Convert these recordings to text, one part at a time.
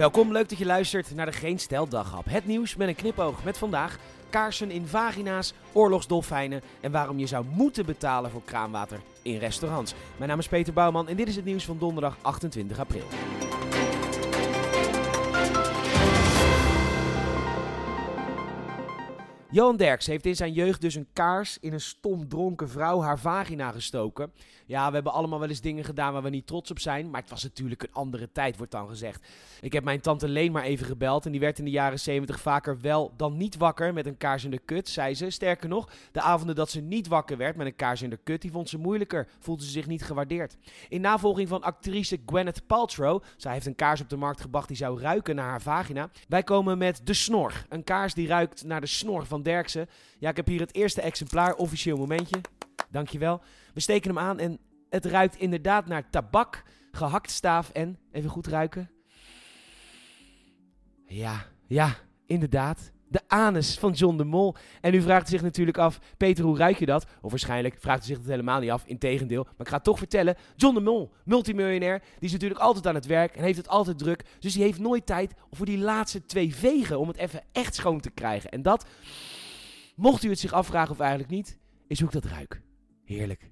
Welkom, leuk dat je luistert naar de Geen Stel Daghap. Het nieuws met een knipoog met vandaag kaarsen in vagina's, oorlogsdolfijnen en waarom je zou moeten betalen voor kraanwater in restaurants. Mijn naam is Peter Bouwman en dit is het nieuws van donderdag 28 april. Johan Derks heeft in zijn jeugd dus een kaars in een stom dronken vrouw haar vagina gestoken. Ja, we hebben allemaal wel eens dingen gedaan waar we niet trots op zijn, maar het was natuurlijk een andere tijd, wordt dan gezegd. Ik heb mijn tante Leen maar even gebeld en die werd in de jaren 70 vaker wel dan niet wakker met een kaars in de kut, zei ze. Sterker nog, de avonden dat ze niet wakker werd met een kaars in de kut, die vond ze moeilijker, voelde ze zich niet gewaardeerd. In navolging van actrice Gwyneth Paltrow, zij heeft een kaars op de markt gebracht die zou ruiken naar haar vagina. Wij komen met de snor, een kaars die ruikt naar de snor van Derksen. Ja, ik heb hier het eerste exemplaar, officieel momentje. Dankjewel. We steken hem aan en het ruikt inderdaad naar tabak, gehakt staaf en, even goed ruiken. Ja, ja, inderdaad. De anus van John de Mol. En u vraagt zich natuurlijk af, Peter, hoe ruik je dat? Of waarschijnlijk vraagt u zich dat helemaal niet af, integendeel. Maar ik ga toch vertellen. John de Mol, multimiljonair, die is natuurlijk altijd aan het werk en heeft het altijd druk. Dus die heeft nooit tijd voor die laatste twee vegen om het even echt schoon te krijgen. En dat, mocht u het zich afvragen of eigenlijk niet, is hoe ik dat ruik. Heerlijk.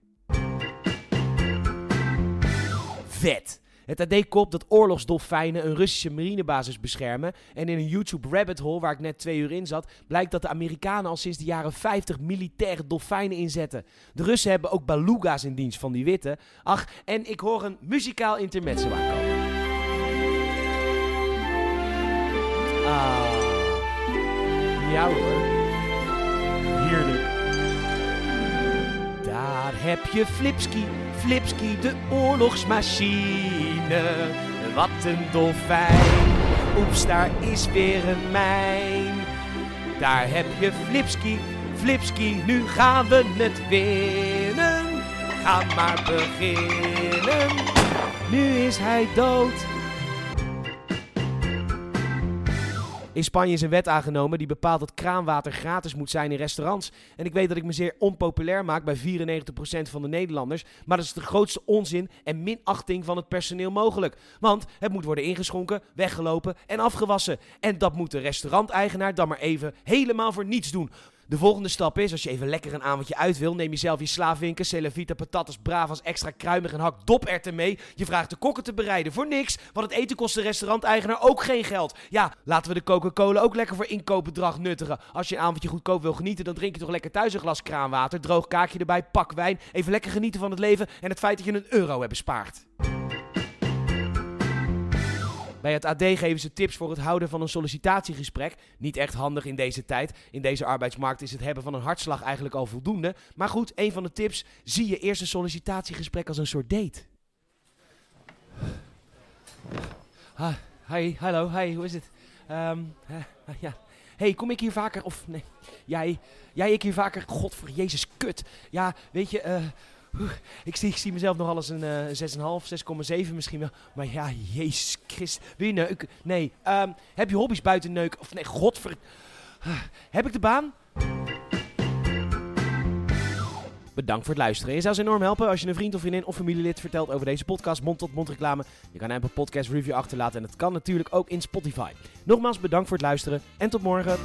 Vet. Het AD kopt dat oorlogsdolfijnen een Russische marinebasis beschermen. En in een YouTube rabbit hole waar ik net twee uur in zat, blijkt dat de Amerikanen al sinds de jaren 50 militaire dolfijnen inzetten. De Russen hebben ook beluga's in dienst van die witte. Ach, en ik hoor een muzikaal intermezzo aankomen. Ah. Ja hoor. Heerlijk. Heb je Flipski, Flipski de oorlogsmachine. Wat een dolfijn, oeps daar is weer een mijn. Daar heb je Flipski, Flipski, nu gaan we het winnen. Ga maar beginnen, nu is hij dood. In Spanje is een wet aangenomen die bepaalt dat kraanwater gratis moet zijn in restaurants. En ik weet dat ik me zeer onpopulair maak bij 94% van de Nederlanders. Maar dat is de grootste onzin en minachting van het personeel mogelijk. Want het moet worden ingeschonken, weggelopen en afgewassen. En dat moet de restauranteigenaar dan maar even helemaal voor niets doen. De volgende stap is, als je even lekker een avondje uit wil, neem je zelf je slaafwinken, celavita, patatas, bravas, extra kruimig en hak doperwten mee. Je vraagt de kokken te bereiden voor niks, want het eten kost de restauranteigenaar ook geen geld. Ja, laten we de Coca-Cola ook lekker voor inkoopbedrag nuttigen. Als je een avondje goedkoop wil genieten, dan drink je toch lekker thuis een glas kraanwater, droog kaakje erbij, pak wijn, even lekker genieten van het leven en het feit dat je een euro hebt bespaard. Bij het AD geven ze tips voor het houden van een sollicitatiegesprek. Niet echt handig in deze tijd. In deze arbeidsmarkt is het hebben van een hartslag eigenlijk al voldoende. Maar goed, een van de tips: zie je eerste sollicitatiegesprek als een soort date. Ah, hi, hallo, hi, hoe is het? Ehm, eh, ja. hey, kom ik hier vaker? Of nee, jij, jij, ik hier vaker? God voor Jezus, kut. Ja, weet je, eh. Ik zie, zie mezelf nog alles een uh, 6,5, 6,7 misschien wel. Maar ja, Jezus Christus. Wil je neuken? Nee. Um, heb je hobby's buiten neuken? Of nee, godver... heb ik de baan? Bedankt voor het luisteren. Je zou ze enorm helpen als je een vriend of vriendin of familielid vertelt over deze podcast, mond-tot-mond reclame. Je kan een podcast review achterlaten en dat kan natuurlijk ook in Spotify. Nogmaals bedankt voor het luisteren en tot morgen.